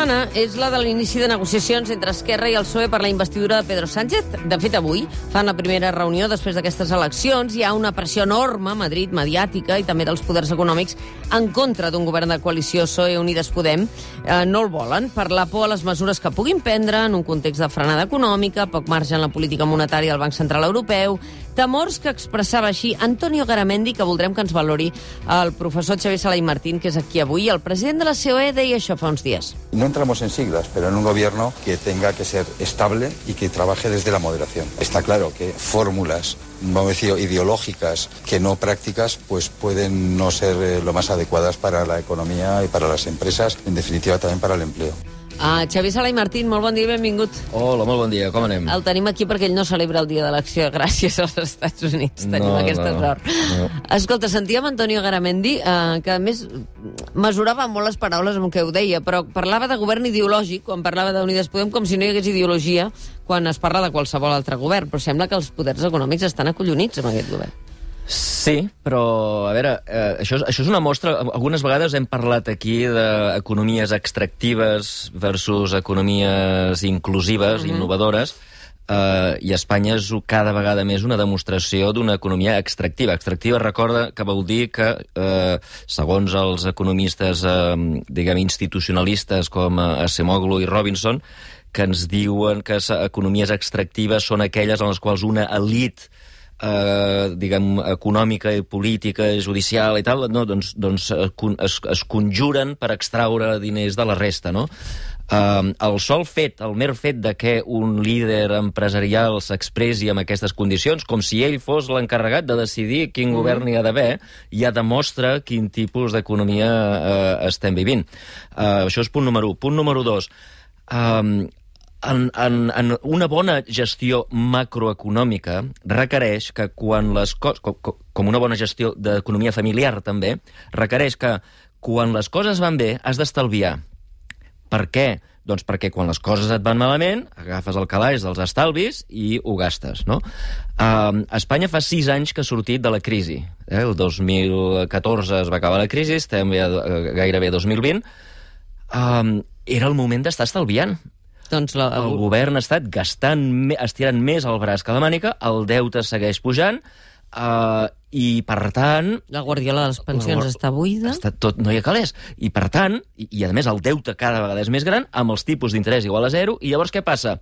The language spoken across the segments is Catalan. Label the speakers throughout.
Speaker 1: setmana és la de l'inici de negociacions entre Esquerra i el PSOE per la investidura de Pedro Sánchez. De fet, avui fan la primera reunió després d'aquestes eleccions. Hi ha una pressió enorme a Madrid, mediàtica, i també dels poders econòmics en contra d'un govern de coalició PSOE Unides Podem. Eh, no el volen per la por a les mesures que puguin prendre en un context de frenada econòmica, poc marge en la política monetària del Banc Central Europeu, temors que expressava així Antonio Garamendi, que voldrem que ens valori el professor Xavier Sala Martín, que és aquí avui. El president de la COE deia això fa uns dies.
Speaker 2: No entramos en siglas, pero en un gobierno que tenga que ser estable y que trabaje desde la moderación. Está claro que fórmulas vamos a decir, ideológicas que no prácticas, pues pueden no ser eh, lo más adecuadas para la economía y para las empresas, en definitiva también para el empleo.
Speaker 1: Uh, Xavier Sala i Martín, molt bon dia i benvingut.
Speaker 3: Hola, molt bon dia, com anem?
Speaker 1: El tenim aquí perquè ell no celebra el dia de l'acció gràcies als Estats Units. Tenim
Speaker 3: No,
Speaker 1: aquesta
Speaker 3: no,
Speaker 1: sort.
Speaker 3: no.
Speaker 1: Escolta, sentíem Antonio Garamendi, uh, que a més mesurava molt les paraules amb què ho deia, però parlava de govern ideològic, quan parlava d'Unides Podem, com si no hi hagués ideologia quan es parla de qualsevol altre govern, però sembla que els poders econòmics estan acollonits amb aquest govern.
Speaker 3: Sí, però, a veure, eh, això, és, això és una mostra... Algunes vegades hem parlat aquí d'economies extractives versus economies inclusives, mm -hmm. innovadores, eh, i Espanya és cada vegada més una demostració d'una economia extractiva. Extractiva recorda que vol dir que, eh, segons els economistes, eh, diguem, institucionalistes com eh, Acemoglu i Robinson, que ens diuen que economies extractives són aquelles en les quals una elit eh, diguem, econòmica i política i judicial i tal, no, doncs, doncs eh, es, es conjuren per extraure diners de la resta, no? Eh, el sol fet, el mer fet de que un líder empresarial s'expressi amb aquestes condicions, com si ell fos l'encarregat de decidir quin govern hi ha d'haver, ja demostra quin tipus d'economia eh, estem vivint. Eh, això és punt número 1. Punt número 2. Um, en, en, en una bona gestió macroeconòmica requereix que quan les coses, com, com una bona gestió d'economia familiar també, requereix que quan les coses van bé has d'estalviar. Per què? Doncs perquè quan les coses et van malament, agafes el calaix dels estalvis i ho gastes, no? Uh, Espanya fa sis anys que ha sortit de la crisi. Eh? El 2014 es va acabar la crisi, estem ja, gairebé a 2020. Um, era el moment d'estar estalviant.
Speaker 1: Doncs la,
Speaker 3: El govern ha estat gastant, estirant més el braç que la mànica, el deute segueix pujant, uh, i per tant
Speaker 1: la guardiola de les pensions
Speaker 3: La-
Speaker 1: està buida.
Speaker 3: està tot, no hi ha calés. I per tant, i, i a més el deute cada vegada és més gran, amb els tipus d'interès igual a zero, i llavors què passa?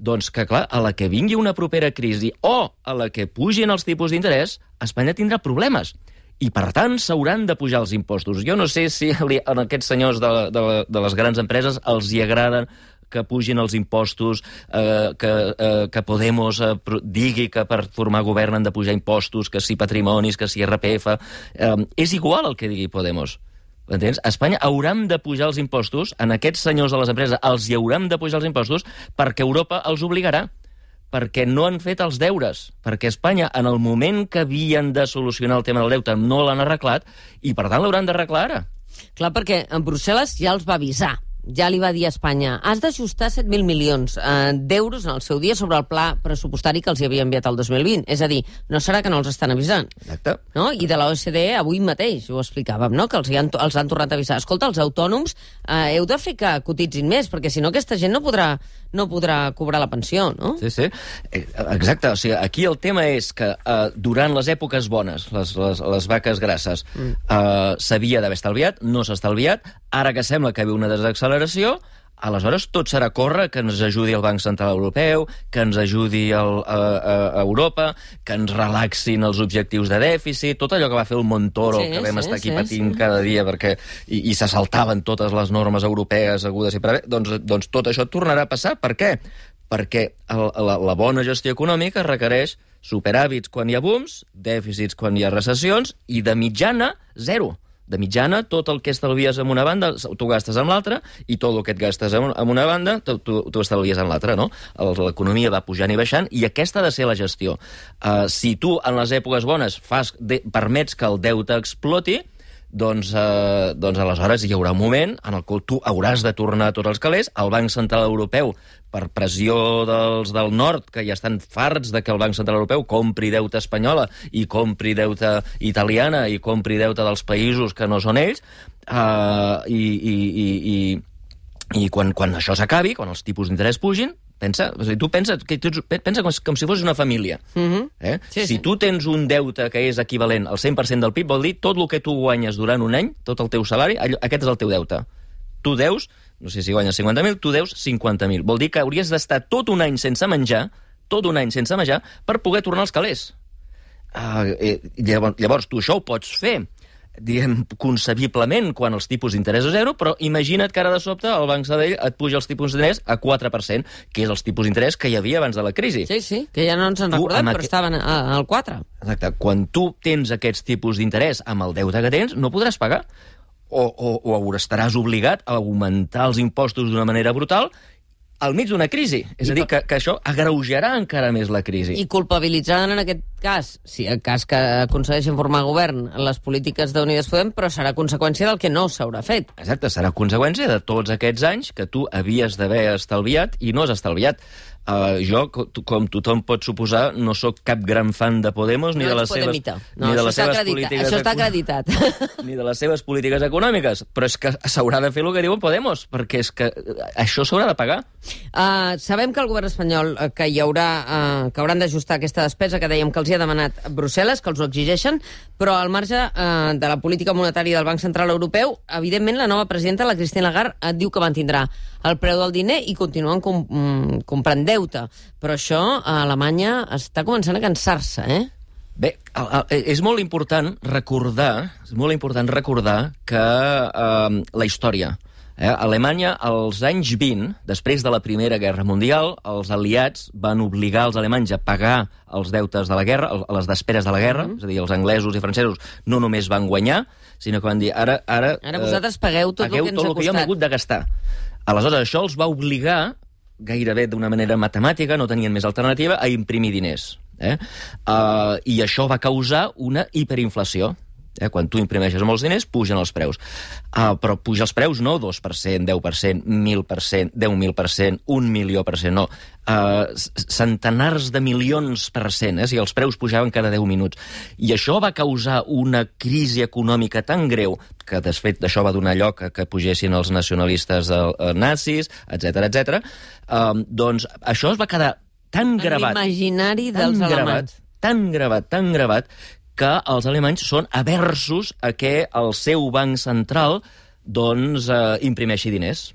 Speaker 3: Doncs que, clar, a la que vingui una propera crisi o a la que pugin els tipus d'interès, Espanya tindrà problemes. I, per tant, s'hauran de pujar els impostos. Jo no sé si li, a aquests senyors de, de, de les grans empreses els hi agraden que pugin els impostos, eh, que, eh, que Podemos eh, digui que per formar govern han de pujar impostos, que si patrimonis, que si RPF... Eh, és igual el que digui Podemos. Entens? A Espanya hauran de pujar els impostos, en aquests senyors de les empreses els hi hauran de pujar els impostos perquè Europa els obligarà perquè no han fet els deures, perquè Espanya, en el moment que havien de solucionar el tema del deute, no l'han arreglat, i per tant l'hauran d'arreglar ara.
Speaker 1: Clar, perquè en Brussel·les ja els va avisar ja li va dir a Espanya has d'ajustar 7.000 milions eh, d'euros en el seu dia sobre el pla pressupostari que els hi havia enviat el 2020. És a dir, no serà que no els estan avisant.
Speaker 3: Exacte.
Speaker 1: No? I de l'OCDE avui mateix ho explicàvem, no? que els, han, els han tornat a avisar. Escolta, els autònoms eh, heu de fer que cotitzin més, perquè si no aquesta gent no podrà, no podrà cobrar la pensió, no?
Speaker 3: Sí, sí. Eh, Exacte, o sigui, aquí el tema és que eh, durant les èpoques bones, les, les, les vaques grasses, mm. eh, s'havia d'haver estalviat, no s'ha estalviat, ara que sembla que hi ha una desacceleració, aleshores tot serà córrer que ens ajudi el Banc Central Europeu, que ens ajudi el, a, a, a Europa, que ens relaxin els objectius de dèficit, tot allò que va fer el Montoro,
Speaker 1: Sí,
Speaker 3: que vam
Speaker 1: sí,
Speaker 3: estar aquí
Speaker 1: sí,
Speaker 3: patint
Speaker 1: sí.
Speaker 3: cada dia perquè i, i se saltaven totes les normes europees agudes i per haver, doncs, doncs tot això tornarà a passar. Per què? Perquè el, la, la bona gestió econòmica requereix superàvits quan hi ha booms, dèficits quan hi ha recessions, i de mitjana, zero. De mitjana, tot el que estalvies en una banda, t'ho gastes en l'altra, i tot el que et gastes en una banda, t'ho- estalvies en l'altra, no? L'economia va pujant i baixant, i aquesta ha de ser la gestió. Uh, si tu, en les èpoques bones, fas de, permets que el deute exploti, doncs, eh, doncs aleshores hi haurà un moment en el qual tu hauràs de tornar tots els calés. El Banc Central Europeu, per pressió dels del nord, que ja estan farts de que el Banc Central Europeu compri deute espanyola i compri deute italiana i compri deute dels països que no són ells, eh, i, i, i, i I quan, quan això s'acabi, quan els tipus d'interès pugin, pensa, a dir, tu pensa, que tu, pensa com, si- com si fos una família.
Speaker 1: Mhm.
Speaker 3: Eh?
Speaker 1: Sí,
Speaker 3: si
Speaker 1: sí.
Speaker 3: tu tens un deute que és equivalent al 100% del PIB, vol dir tot el que tu guanyes durant un any, tot el teu salari, allò, aquest és el teu deute. Tu deus, no sé si guanyes 50.000, tu deus 50.000. Vol dir que hauries d'estar tot un any sense menjar, tot un any sense menjar, per poder tornar als calés. Uh, eh, llavors, llavors, tu això ho pots fer diguem, concebiblement quan els tipus d'interès és zero, però imagina't que ara de sobte el Banc Sabadell et puja els tipus d'interès a 4%, que és els tipus d'interès que hi havia abans de la crisi.
Speaker 1: Sí, sí, que ja no ens en
Speaker 3: Tu,
Speaker 1: recordem, però
Speaker 3: aquest-
Speaker 1: estaven al 4.
Speaker 3: Exacte. Quan tu tens aquests tipus d'interès amb el deute que tens, no podràs pagar. O, o, o estaràs obligat a augmentar els impostos d'una manera brutal al mig d'una crisi. És a dir, que, que això agreujarà encara més la crisi.
Speaker 1: I culpabilitzaran en aquest cas, si el cas que aconsegueixen formar govern, les polítiques d'Unides Podem, però serà conseqüència del que no s'haurà fet.
Speaker 3: Exacte, serà conseqüència de tots aquests anys que tu havies d'haver estalviat i no has estalviat. Uh, jo, com tothom pot suposar, no sóc cap gran fan de Podemos ni
Speaker 1: no
Speaker 3: de les seves.
Speaker 1: No,
Speaker 3: ni de les seves polítiques
Speaker 1: Això està acreditat.
Speaker 3: ni de les seves polítiques econòmiques, però és que s'haurà de fer el que diuen Podemos, perquè és que eh, això s'haurà de pagar.
Speaker 1: Uh, sabem que el govern espanyol que hi haurà uh, que hauran d'ajustar aquesta despesa que dèiem que els hi ha demanat Brussel·les, que els ho exigeixen, però al marge uh, de la política monetària del Banc Central Europeu, evidentment la nova presidenta, la Cristina Lagarde, et diu que mantindrà el preu del diner i continuen com, mm, comprant deute. Però això a Alemanya està començant a cansar-se, eh?
Speaker 3: Bé, el, és molt important recordar, és molt important recordar que eh, la història, eh, a Alemanya, als anys 20, després de la Primera Guerra Mundial, els aliats van obligar els alemanys a pagar els deutes de la guerra, el- les desperes de la guerra, és a dir, els anglesos i francesos no només van guanyar, sinó que van dir, ara... Ara,
Speaker 1: Ara
Speaker 3: eh,
Speaker 1: vosaltres pagueu tot el
Speaker 3: pagueu
Speaker 1: que ens
Speaker 3: tot
Speaker 1: ha
Speaker 3: el que jo m'he
Speaker 1: costat.
Speaker 3: hagut de gastar. Aleshores, això els va obligar gairebé d'una manera matemàtica, no tenien més alternativa, a imprimir diners. Eh? Uh, I això va causar una hiperinflació. Eh? Quan tu imprimeixes molts diners, pugen els preus. Uh, però puja els preus no 2%, 10%, 1.000%, 10.000%, 1 milió per cent, no. Uh, centenars de milions per cent, eh? o sigui, els preus pujaven cada 10 minuts. I això va causar una crisi econòmica tan greu que, de fet, això va donar lloc a que pugessin els nacionalistes eh, eh, nazis, etc etc. Um, doncs això es va quedar tan gravat
Speaker 1: L'imaginari
Speaker 3: tan
Speaker 1: dels
Speaker 3: gravat,
Speaker 1: alemanys.
Speaker 3: tan gravat, tan gravat, que els alemanys són aversos a que el seu banc central doncs, eh, imprimeixi diners.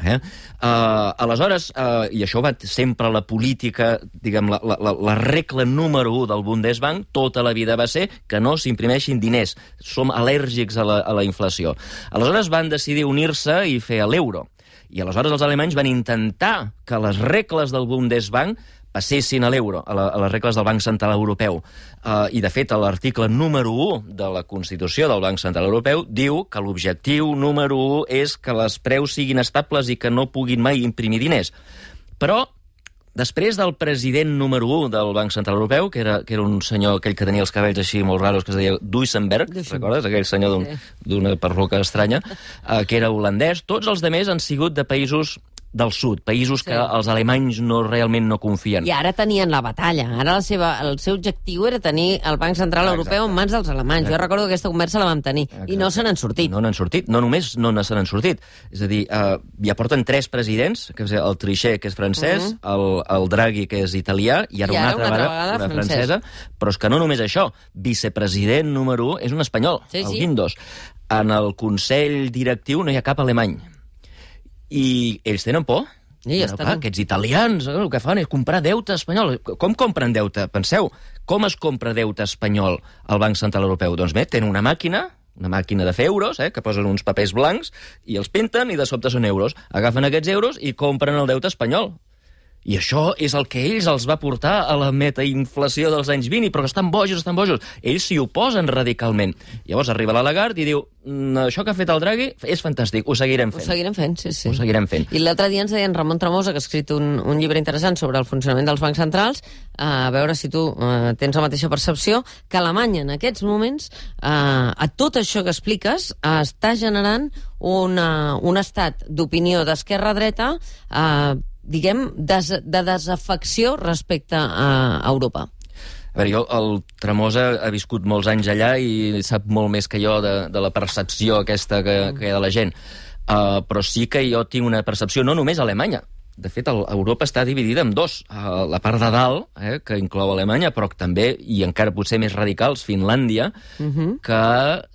Speaker 3: Eh? Uh, aleshores, uh, i això va sempre la política, diguem, la, la, la, la regla número 1 del Bundesbank, tota la vida va ser que no s'imprimeixin diners. Som al·lèrgics a la, a la inflació. Aleshores van decidir unir-se i fer l'euro. I aleshores els alemanys van intentar que les regles del Bundesbank passessin a l'euro, a, la, a les regles del Banc Central Europeu. Uh, I, de fet, l'article número 1 de la Constitució del Banc Central Europeu diu que l'objectiu número 1 és que les preus siguin estables i que no puguin mai imprimir diners. Però, després del president número 1 del Banc Central Europeu, que era, que era un senyor, aquell que tenia els cabells així molt raros, que es deia Duisenberg, recordes? Aquell senyor d'un- d'una perruca estranya, uh, que era holandès. Tots els demés han sigut de països del sud, països
Speaker 1: Sí.
Speaker 3: que els alemanys no realment no confien.
Speaker 1: I ara tenien la batalla. Ara la seva, el seu objectiu era tenir el Banc Central
Speaker 3: Ah,
Speaker 1: Europeu en mans dels alemanys. Jo recordo que aquesta conversa la vam tenir. I no se n'han sortit.
Speaker 3: No n'han sortit, no només no se n'han sortit. És a dir, uh, ja porten tres presidents, que és el Trichet, que és francès, el, el Draghi, que és italià, i ara,
Speaker 1: Mhm. I ara
Speaker 3: una altra,
Speaker 1: vegada
Speaker 3: una
Speaker 1: francès.
Speaker 3: francesa. Però és que no només això, vicepresident número 1 és un espanyol,
Speaker 1: Sí,
Speaker 3: el
Speaker 1: sí.
Speaker 3: Guindos. En el Consell Directiu no hi ha cap alemany. I ells tenen por.
Speaker 1: I ja
Speaker 3: Però,
Speaker 1: està,
Speaker 3: clar,
Speaker 1: no?
Speaker 3: aquests italians eh, el que fan és comprar deute espanyol. Com compren deute? Penseu, com es compra deute espanyol al Banc Central Europeu? Doncs bé, tenen una màquina, una màquina de fer euros, eh, que posen uns papers blancs i els pinten i de sobte són euros. Agafen aquests euros i compren el deute espanyol. I això és el que ells els va portar a la metainflació dels anys 20, però que estan bojos, estan bojos. Ells s'hi oposen radicalment. Llavors arriba la Lagarde i diu "Mm, això que ha fet el Draghi és fantàstic, ho seguirem
Speaker 1: Ho
Speaker 3: fent.
Speaker 1: seguirem fent, sí, sí.
Speaker 3: Ho seguirem fent.
Speaker 1: I l'altre dia ens deien Ramon Tremosa, que ha escrit un, un llibre interessant sobre el funcionament dels bancs centrals, a veure si tu eh, tens la mateixa percepció, que Alemanya en aquests moments, eh, a tot això que expliques, eh, està generant una, un estat d'opinió d'esquerra-dreta, eh, diguem, des, de desafecció respecte a Europa.
Speaker 3: A veure, jo, el Tremosa ha viscut molts anys allà i sap molt més que jo de, de la percepció aquesta que, que hi ha de la gent. Uh, però sí que jo tinc una percepció, no només a Alemanya, de fet, el, Europa està dividida en dos. Uh, la part de dalt, eh, que inclou Alemanya, però també, i encara potser més radicals, Finlàndia, uh -huh. que,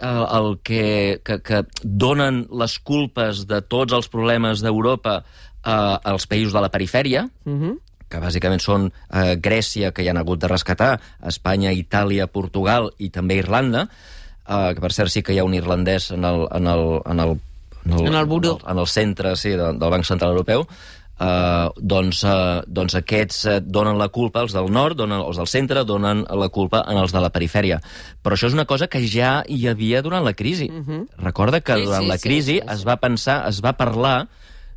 Speaker 3: uh, el que, que, que donen les culpes de tots els problemes d'Europa uh, als països de la perifèria, uh -huh que bàsicament són eh, Grècia, que hi han hagut de rescatar, Espanya, Itàlia, Portugal i també Irlanda, eh, que per cert sí que hi ha un irlandès en el, en el, en el,
Speaker 1: en el, en el, en el,
Speaker 3: en el centre sí, de, del Banc Central Europeu, eh, doncs, eh, doncs aquests eh, donen la culpa, els del nord, donen, els del centre, donen la culpa en els de la perifèria. Però això és una cosa que ja hi havia durant la crisi. Uh -huh. Recorda que sí, durant sí, la crisi sí, sí, sí. es va pensar, es va parlar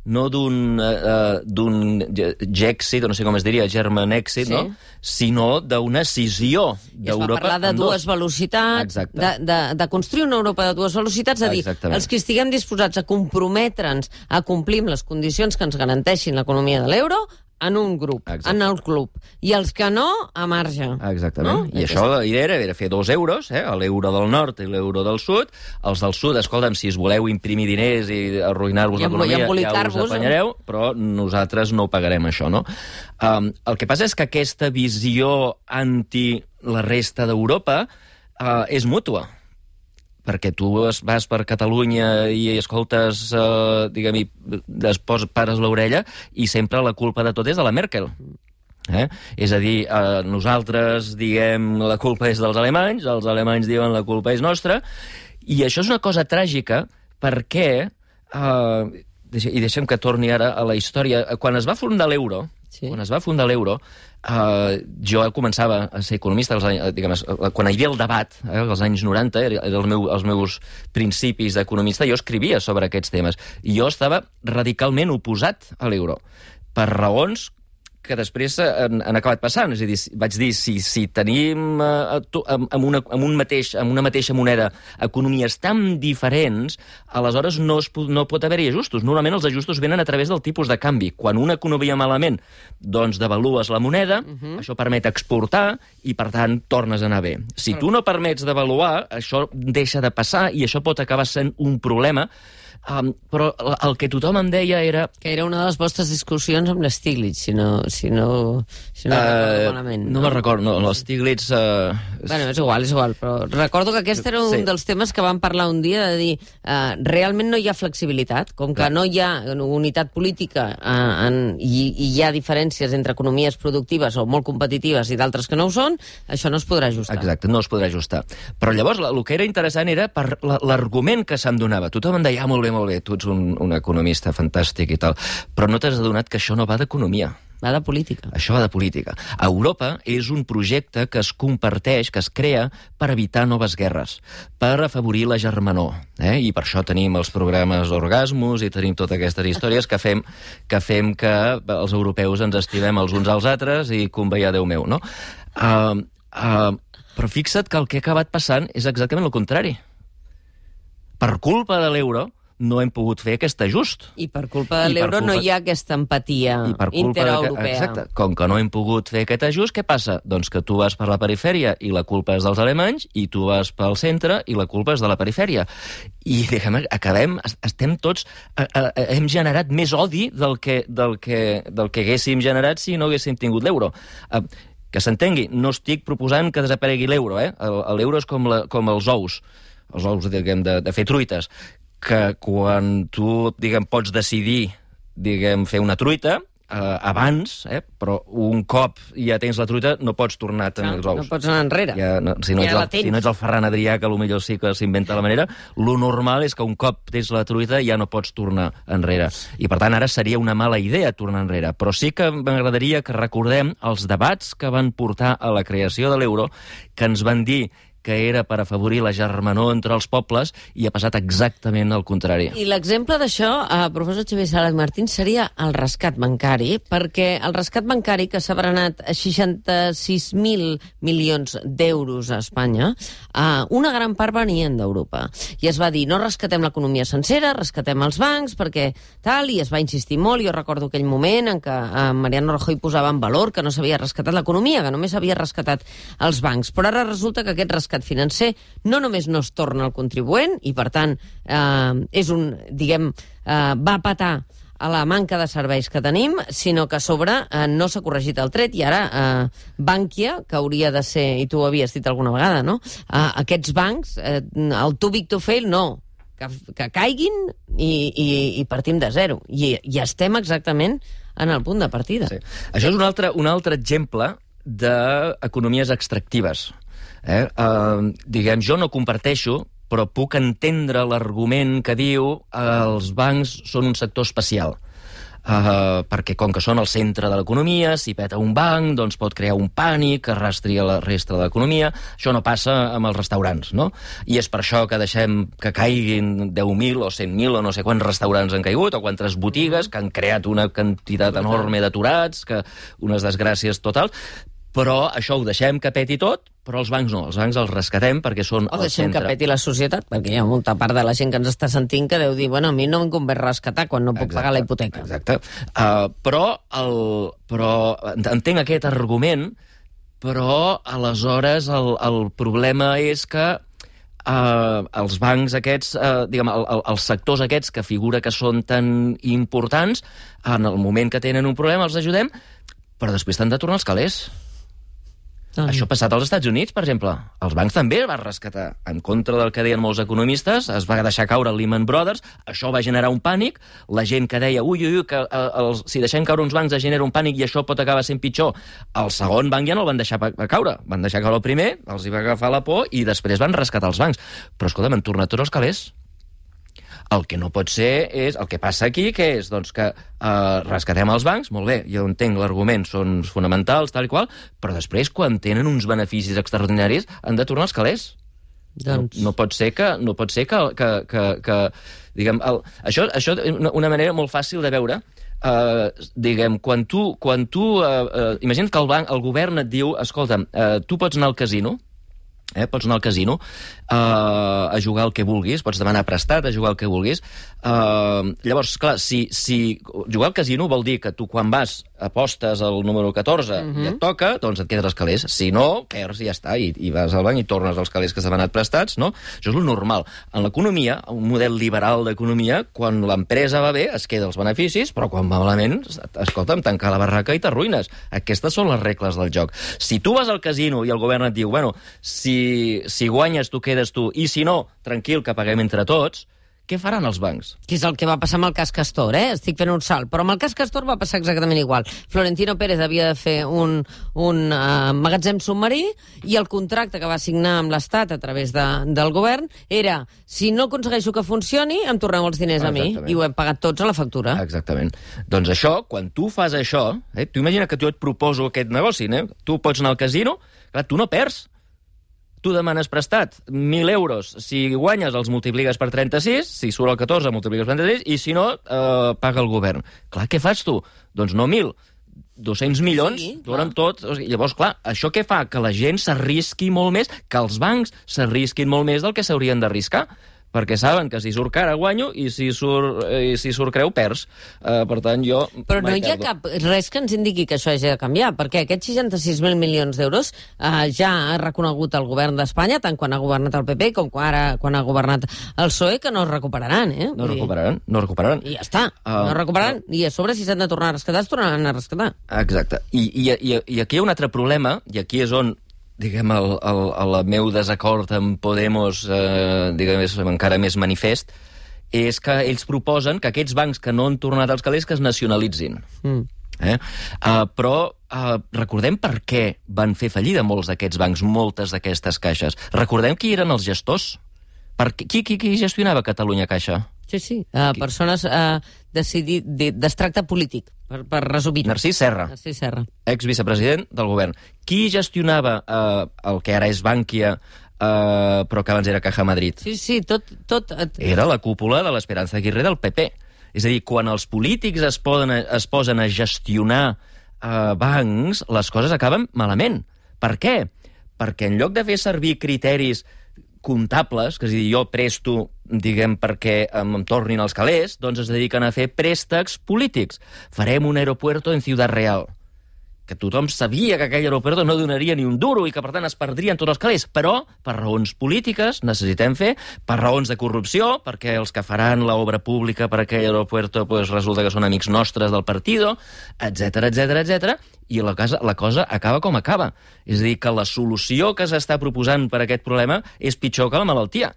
Speaker 3: no d'un uh, d'un Gexit, no sé com es diria, German Exit, sí. no? sinó d'una cisió d'Europa.
Speaker 1: Es va parlar de dues velocitats, de, de, de construir una Europa de dues velocitats, és a dir, Exactament. els que estiguem disposats a comprometre'ns a complir amb les condicions que ens garanteixin l'economia de l'euro, en un grup, Exacte. en el club. I els que no, a marge.
Speaker 3: Exactament. No? I això la idea era, era fer dos euros, eh? l'euro del nord i l'euro del sud. Els del sud, escolta'm, si es voleu imprimir diners i arruïnar-vos l'economia, ja us apanyareu, però nosaltres no pagarem, això, no? Um, el que passa és que aquesta visió anti la resta d'Europa uh, és mútua perquè tu vas per Catalunya i escoltes, eh, diguem-hi, es pos, pares l'orella i sempre la culpa de tot és de la Merkel. Eh? És a dir, eh, nosaltres diem la culpa és dels alemanys, els alemanys diuen la culpa és nostra, i això és una cosa tràgica perquè, eh, i deixem que torni ara a la història, quan es va fundar l'euro, sí. quan es va fundar l'euro, Uh, jo començava a ser economista als anys, diguem, quan hi havia el debat, eh, als anys 90, eren el meu, els meus principis d'economista, jo escrivia sobre aquests temes. I jo estava radicalment oposat a l'euro, per raons que després han, han acabat passant. És a dir, vaig dir, si, si tenim eh, amb, amb, una, amb, un mateix, amb una mateixa moneda economies tan diferents, aleshores no, es, no pot haver-hi ajustos. Normalment els ajustos venen a través del tipus de canvi. Quan una economia malament, doncs devalues la moneda, uh mhm. -huh. això permet exportar i, per tant, tornes a anar bé. Si tu no permets devaluar, això deixa de passar i això pot acabar sent un problema Um, però el que tothom em deia era...
Speaker 1: Que era una de les vostres discussions amb l'Stiglitz, si no, si no, si no uh, malament.
Speaker 3: No, no me'n recordo, no, l'Stiglitz... Uh...
Speaker 1: Bueno, és igual, és igual, però recordo que aquest era un sí. dels temes que vam parlar un dia, de dir, uh, realment no hi ha flexibilitat, com que Clar. no hi ha unitat política uh, en, i, i hi ha diferències entre economies productives o molt competitives i d'altres que no ho són, això no es podrà ajustar.
Speaker 3: Exacte, no es podrà ajustar. Però llavors el que era interessant era per l'argument que se'm donava. Tothom em deia, ah, molt bé, molt bé, tu ets un, un economista fantàstic i tal, però no t'has adonat que això no va d'economia.
Speaker 1: Va de política.
Speaker 3: Això va de política. Europa és un projecte que es comparteix, que es crea per evitar noves guerres, per afavorir la germanor. Eh? I per això tenim els programes Orgasmus i tenim totes aquestes històries que fem que, fem que els europeus ens estimem els uns als altres i conveia Déu meu, no? Uh, uh, però fixa't que el que ha acabat passant és exactament el contrari. Per culpa de l'euro, no hem pogut fer aquest ajust.
Speaker 1: I per culpa de l'euro culpa... no hi ha aquesta empatia intereuropea.
Speaker 3: Exacte. Com que no hem pogut fer aquest ajust, què passa? Doncs que tu vas per la perifèria i la culpa és dels alemanys, i tu vas pel centre i la culpa és de la perifèria. I, diguem, acabem, estem tots... A, a, a, hem generat més odi del que, del, que, del que haguéssim generat si no haguéssim tingut l'euro. Que s'entengui, no estic proposant que desaparegui l'euro, eh? L'euro és com, la, com els ous els ous, diguem, de, de fer truites que quan tu, diguem, pots decidir, diguem, fer una truita, eh, abans, eh, però un cop ja tens la truita no pots tornar a tenir no, els ous.
Speaker 1: No pots anar enrere.
Speaker 3: Ja, no, si, no ja ets el, si no ets el Ferran Adrià, que potser sí que s'inventa la manera, lo normal és que un cop tens la truita ja no pots tornar enrere. I per tant ara seria una mala idea tornar enrere. Però sí que m'agradaria que recordem els debats que van portar a la creació de l'euro, que ens van dir que era per afavorir la germanor entre els pobles i ha passat exactament el contrari.
Speaker 1: I l'exemple d'això, eh, professor Xavier Sala Martín, seria el rescat bancari, perquè el rescat bancari que s'ha berenat a 66.000 milions d'euros a Espanya, eh, una gran part venien d'Europa. I es va dir, no rescatem l'economia sencera, rescatem els bancs, perquè tal, i es va insistir molt. Jo recordo aquell moment en què eh, Mariano Rajoy posava en valor que no s'havia rescatat l'economia, que només s'havia rescatat els bancs. Però ara resulta que aquest rescat rescat financer no només no es torna al contribuent i, per tant, eh, és un, diguem, eh, va patar a la manca de serveis que tenim, sinó que a sobre eh, no s'ha corregit el tret i ara eh, Bànquia, que hauria de ser, i tu ho havies dit alguna vegada, no? Eh, aquests bancs, eh, el too big to fail, no. Que, que caiguin i, i, i partim de zero. I, I estem exactament en el punt de partida.
Speaker 3: Sí. Això és un altre, un altre exemple d'economies extractives. Eh? Uh, diguem, jo no comparteixo però puc entendre l'argument que diu eh, els bancs són un sector especial. Uh, perquè com que són el centre de l'economia, si peta un banc, doncs pot crear un pànic que arrastri a la resta de l'economia. Això no passa amb els restaurants, no? I és per això que deixem que caiguin 10.000 o 100.000 o no sé quants restaurants han caigut, o quantes botigues, que han creat una quantitat enorme d'aturats, que unes desgràcies totals, però això ho deixem que peti tot, però els bancs no, els bancs els rescatem perquè són
Speaker 1: o
Speaker 3: el
Speaker 1: deixem
Speaker 3: centre.
Speaker 1: que peti la societat, perquè hi ha molta part de la gent que ens està sentint que deu dir, bueno, a mi no em convé rescatar quan no puc
Speaker 3: Exacte,
Speaker 1: pagar la hipoteca.
Speaker 3: Exacte. Uh, però, el, però entenc aquest argument, però aleshores el, el problema és que uh, els bancs aquests, uh, diguem, el, el, els sectors aquests que figura que són tan importants, en el moment que tenen un problema els ajudem, però després t'han de tornar els calés.
Speaker 1: Doncs...
Speaker 3: Això ha passat als Estats Units, per exemple. Els bancs també es van rescatar. En contra del que deien molts economistes, es va deixar caure el Lehman Brothers, això va generar un pànic, la gent que deia, ui, ui, ui, que eh, els, si deixem caure uns bancs es genera un pànic i això pot acabar sent pitjor, el segon banc ja no el van deixar caure. Van deixar caure el primer, els hi va agafar la por i després van rescatar els bancs. Però, escolta, han tornat tots els calés. El que no pot ser és... El que passa aquí, que és doncs, que eh, rescatem els bancs, molt bé, jo entenc l'argument, són fonamentals, tal i qual, però després, quan tenen uns beneficis extraordinaris, han de tornar els calés.
Speaker 1: Doncs...
Speaker 3: No, no pot ser que, no pot ser que, que, que, que diguem, el, això, això una, una manera molt fàcil de veure, Uh, diguem, quan tu, quan tu uh, uh, imagina't que el banc, el govern et diu, escolta, uh, tu pots anar al casino, Eh, pots anar al casino uh, a jugar el que vulguis, pots demanar prestat a jugar el que vulguis. Uh, llavors, clar, si, si jugar al casino vol dir que tu quan vas apostes al número 14 uh -huh. i et toca, doncs et quedes els calés. Si no, perds i ja està, i, i vas al banc i tornes els calés que s'han anat prestats, no? Això és lo normal. En l'economia, un model liberal d'economia, quan l'empresa va bé, es queda els beneficis, però quan va malament, escolta'm, tancar la barraca i t'arruïnes. Aquestes són les regles del joc. Si tu vas al casino i el govern et diu, bueno, si, si guanyes tu quedes tu, i si no, tranquil, que paguem entre tots, què faran els bancs?
Speaker 1: Que és el que va passar amb el cas Castor, eh? Estic fent un salt. Però amb el cas Castor va passar exactament igual. Florentino Pérez havia de fer un, un uh, magatzem submarí i el contracte que va signar amb l'Estat a través de, del govern era si no aconsegueixo que funcioni, em torneu els diners a mi. I ho hem pagat tots a la factura.
Speaker 3: Exactament. Doncs això, quan tu fas això, eh, tu imagina que tu et proposo aquest negoci, eh? tu pots anar al casino, clar, tu no perds, tu demanes prestat 1.000 euros, si guanyes els multipliques per 36, si surt el 14 multipliques per 36, i si no, eh, paga el govern. Clar, què fas tu? Doncs no 1.000, 200 milions,
Speaker 1: Sí,
Speaker 3: amb tot. O sigui, llavors, clar, això què fa? Que la gent s'arrisqui molt més, que els bancs s'arrisquin molt més del que s'haurien d'arriscar perquè saben que si surt cara guanyo i si surt, eh, i si surt creu perds. Uh, per tant, jo
Speaker 1: Però no hi ha
Speaker 3: perdo.
Speaker 1: cap, res que ens indiqui que això hagi de canviar, perquè aquests 66.000 milions d'euros eh, ja ha reconegut el govern d'Espanya, tant quan ha governat el PP com quan, ara, quan ha governat el PSOE, que no es recuperaran. Eh?
Speaker 3: No
Speaker 1: Vull dir,
Speaker 3: recuperaran, no recuperaran.
Speaker 1: I ja està,
Speaker 3: Ah,
Speaker 1: no es recuperaran. I a sobre, si s'han de tornar a rescatar, es tornaran a rescatar.
Speaker 3: Exacte. I, i, i, I aquí hi ha un altre problema, i aquí és on diguem, el, el, el meu desacord amb Podemos, eh, diguem, és encara més manifest, és que ells proposen que aquests bancs que no han tornat als calés que es nacionalitzin.
Speaker 1: Mm.
Speaker 3: Eh? Uh, però uh, recordem per què van fer fallida molts d'aquests bancs, moltes d'aquestes caixes. Recordem qui eren els gestors. Per qui, qui, qui gestionava Catalunya Caixa?
Speaker 1: Sí, sí. Uh, persones uh, decidit, d'extracte polític, per, per resumir.
Speaker 3: Narcís Serra.
Speaker 1: Narcís Serra.
Speaker 3: ex-vicepresident del govern. Qui gestionava eh, el que ara és Bànquia, eh, però que abans era Caja Madrid?
Speaker 1: Sí, sí, tot... tot eh,
Speaker 3: Era la cúpula de l'Esperanza Aguirre del PP. És a dir, quan els polítics es, poden, es posen a gestionar eh, bancs, les coses acaben malament. Per què? Perquè en lloc de fer servir criteris comptables, que és a dir, jo presto, diguem, perquè em, tornin els calés, doncs es dediquen a fer préstecs polítics. Farem un aeropuerto en Ciudad Real. Que tothom sabia que aquell aeroport no donaria ni un duro i que, per tant, es perdrien tots els calés. Però, per raons polítiques, necessitem fer, per raons de corrupció, perquè els que faran l'obra pública per aquell aeroport pues, resulta que són amics nostres del partido, etc etc etc. i la cosa, la cosa acaba com acaba. És a dir, que la solució que s'està proposant per aquest problema és pitjor que la malaltia.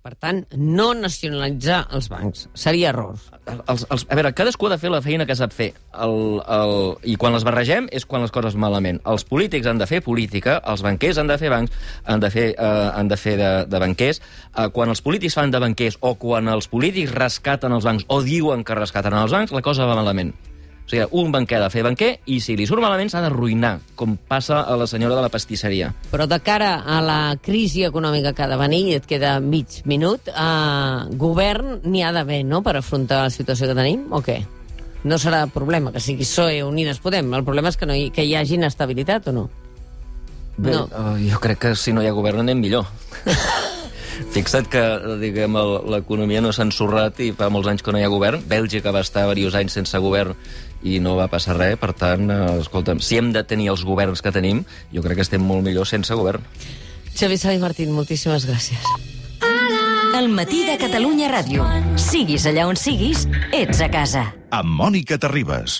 Speaker 1: Per tant, no nacionalitzar els bancs. Seria error.
Speaker 3: Els, els, a veure, cadascú ha de fer la feina que sap fer. El, el, I quan les barregem és quan les coses malament. Els polítics han de fer política, els banquers han de fer bancs, han de fer, eh, han de, fer de, de banquers. Eh, quan els polítics fan de banquers o quan els polítics rescaten els bancs o diuen que rescaten els bancs, la cosa va malament. O sigui, un banquer ha de fer banquer i si li surt malament s'ha d'arruïnar, com passa a la senyora de la pastisseria.
Speaker 1: Però de cara a la crisi econòmica que ha de venir, i et queda mig minut, eh, govern n'hi ha d'haver, no?, per afrontar la situació que tenim, o què? No serà problema que sigui PSOE o Unides Podem. El problema és que, no hi, que hi hagi inestabilitat o no?
Speaker 3: Bé,
Speaker 1: No.
Speaker 3: no. jo crec que si no hi ha govern anem millor. Fixa't que, diguem, l'economia no s'ha ensorrat i fa molts anys que no hi ha govern. Bèlgica va estar diversos anys sense govern i no va passar res. Per tant, eh, escolta'm, si hem de tenir els governs que tenim, jo crec que estem molt millor sense govern.
Speaker 1: Xavi Sala i Martín, moltíssimes gràcies.
Speaker 4: El matí de Catalunya Ràdio. Siguis allà on siguis, ets a casa.
Speaker 5: amb Mònica Terribas.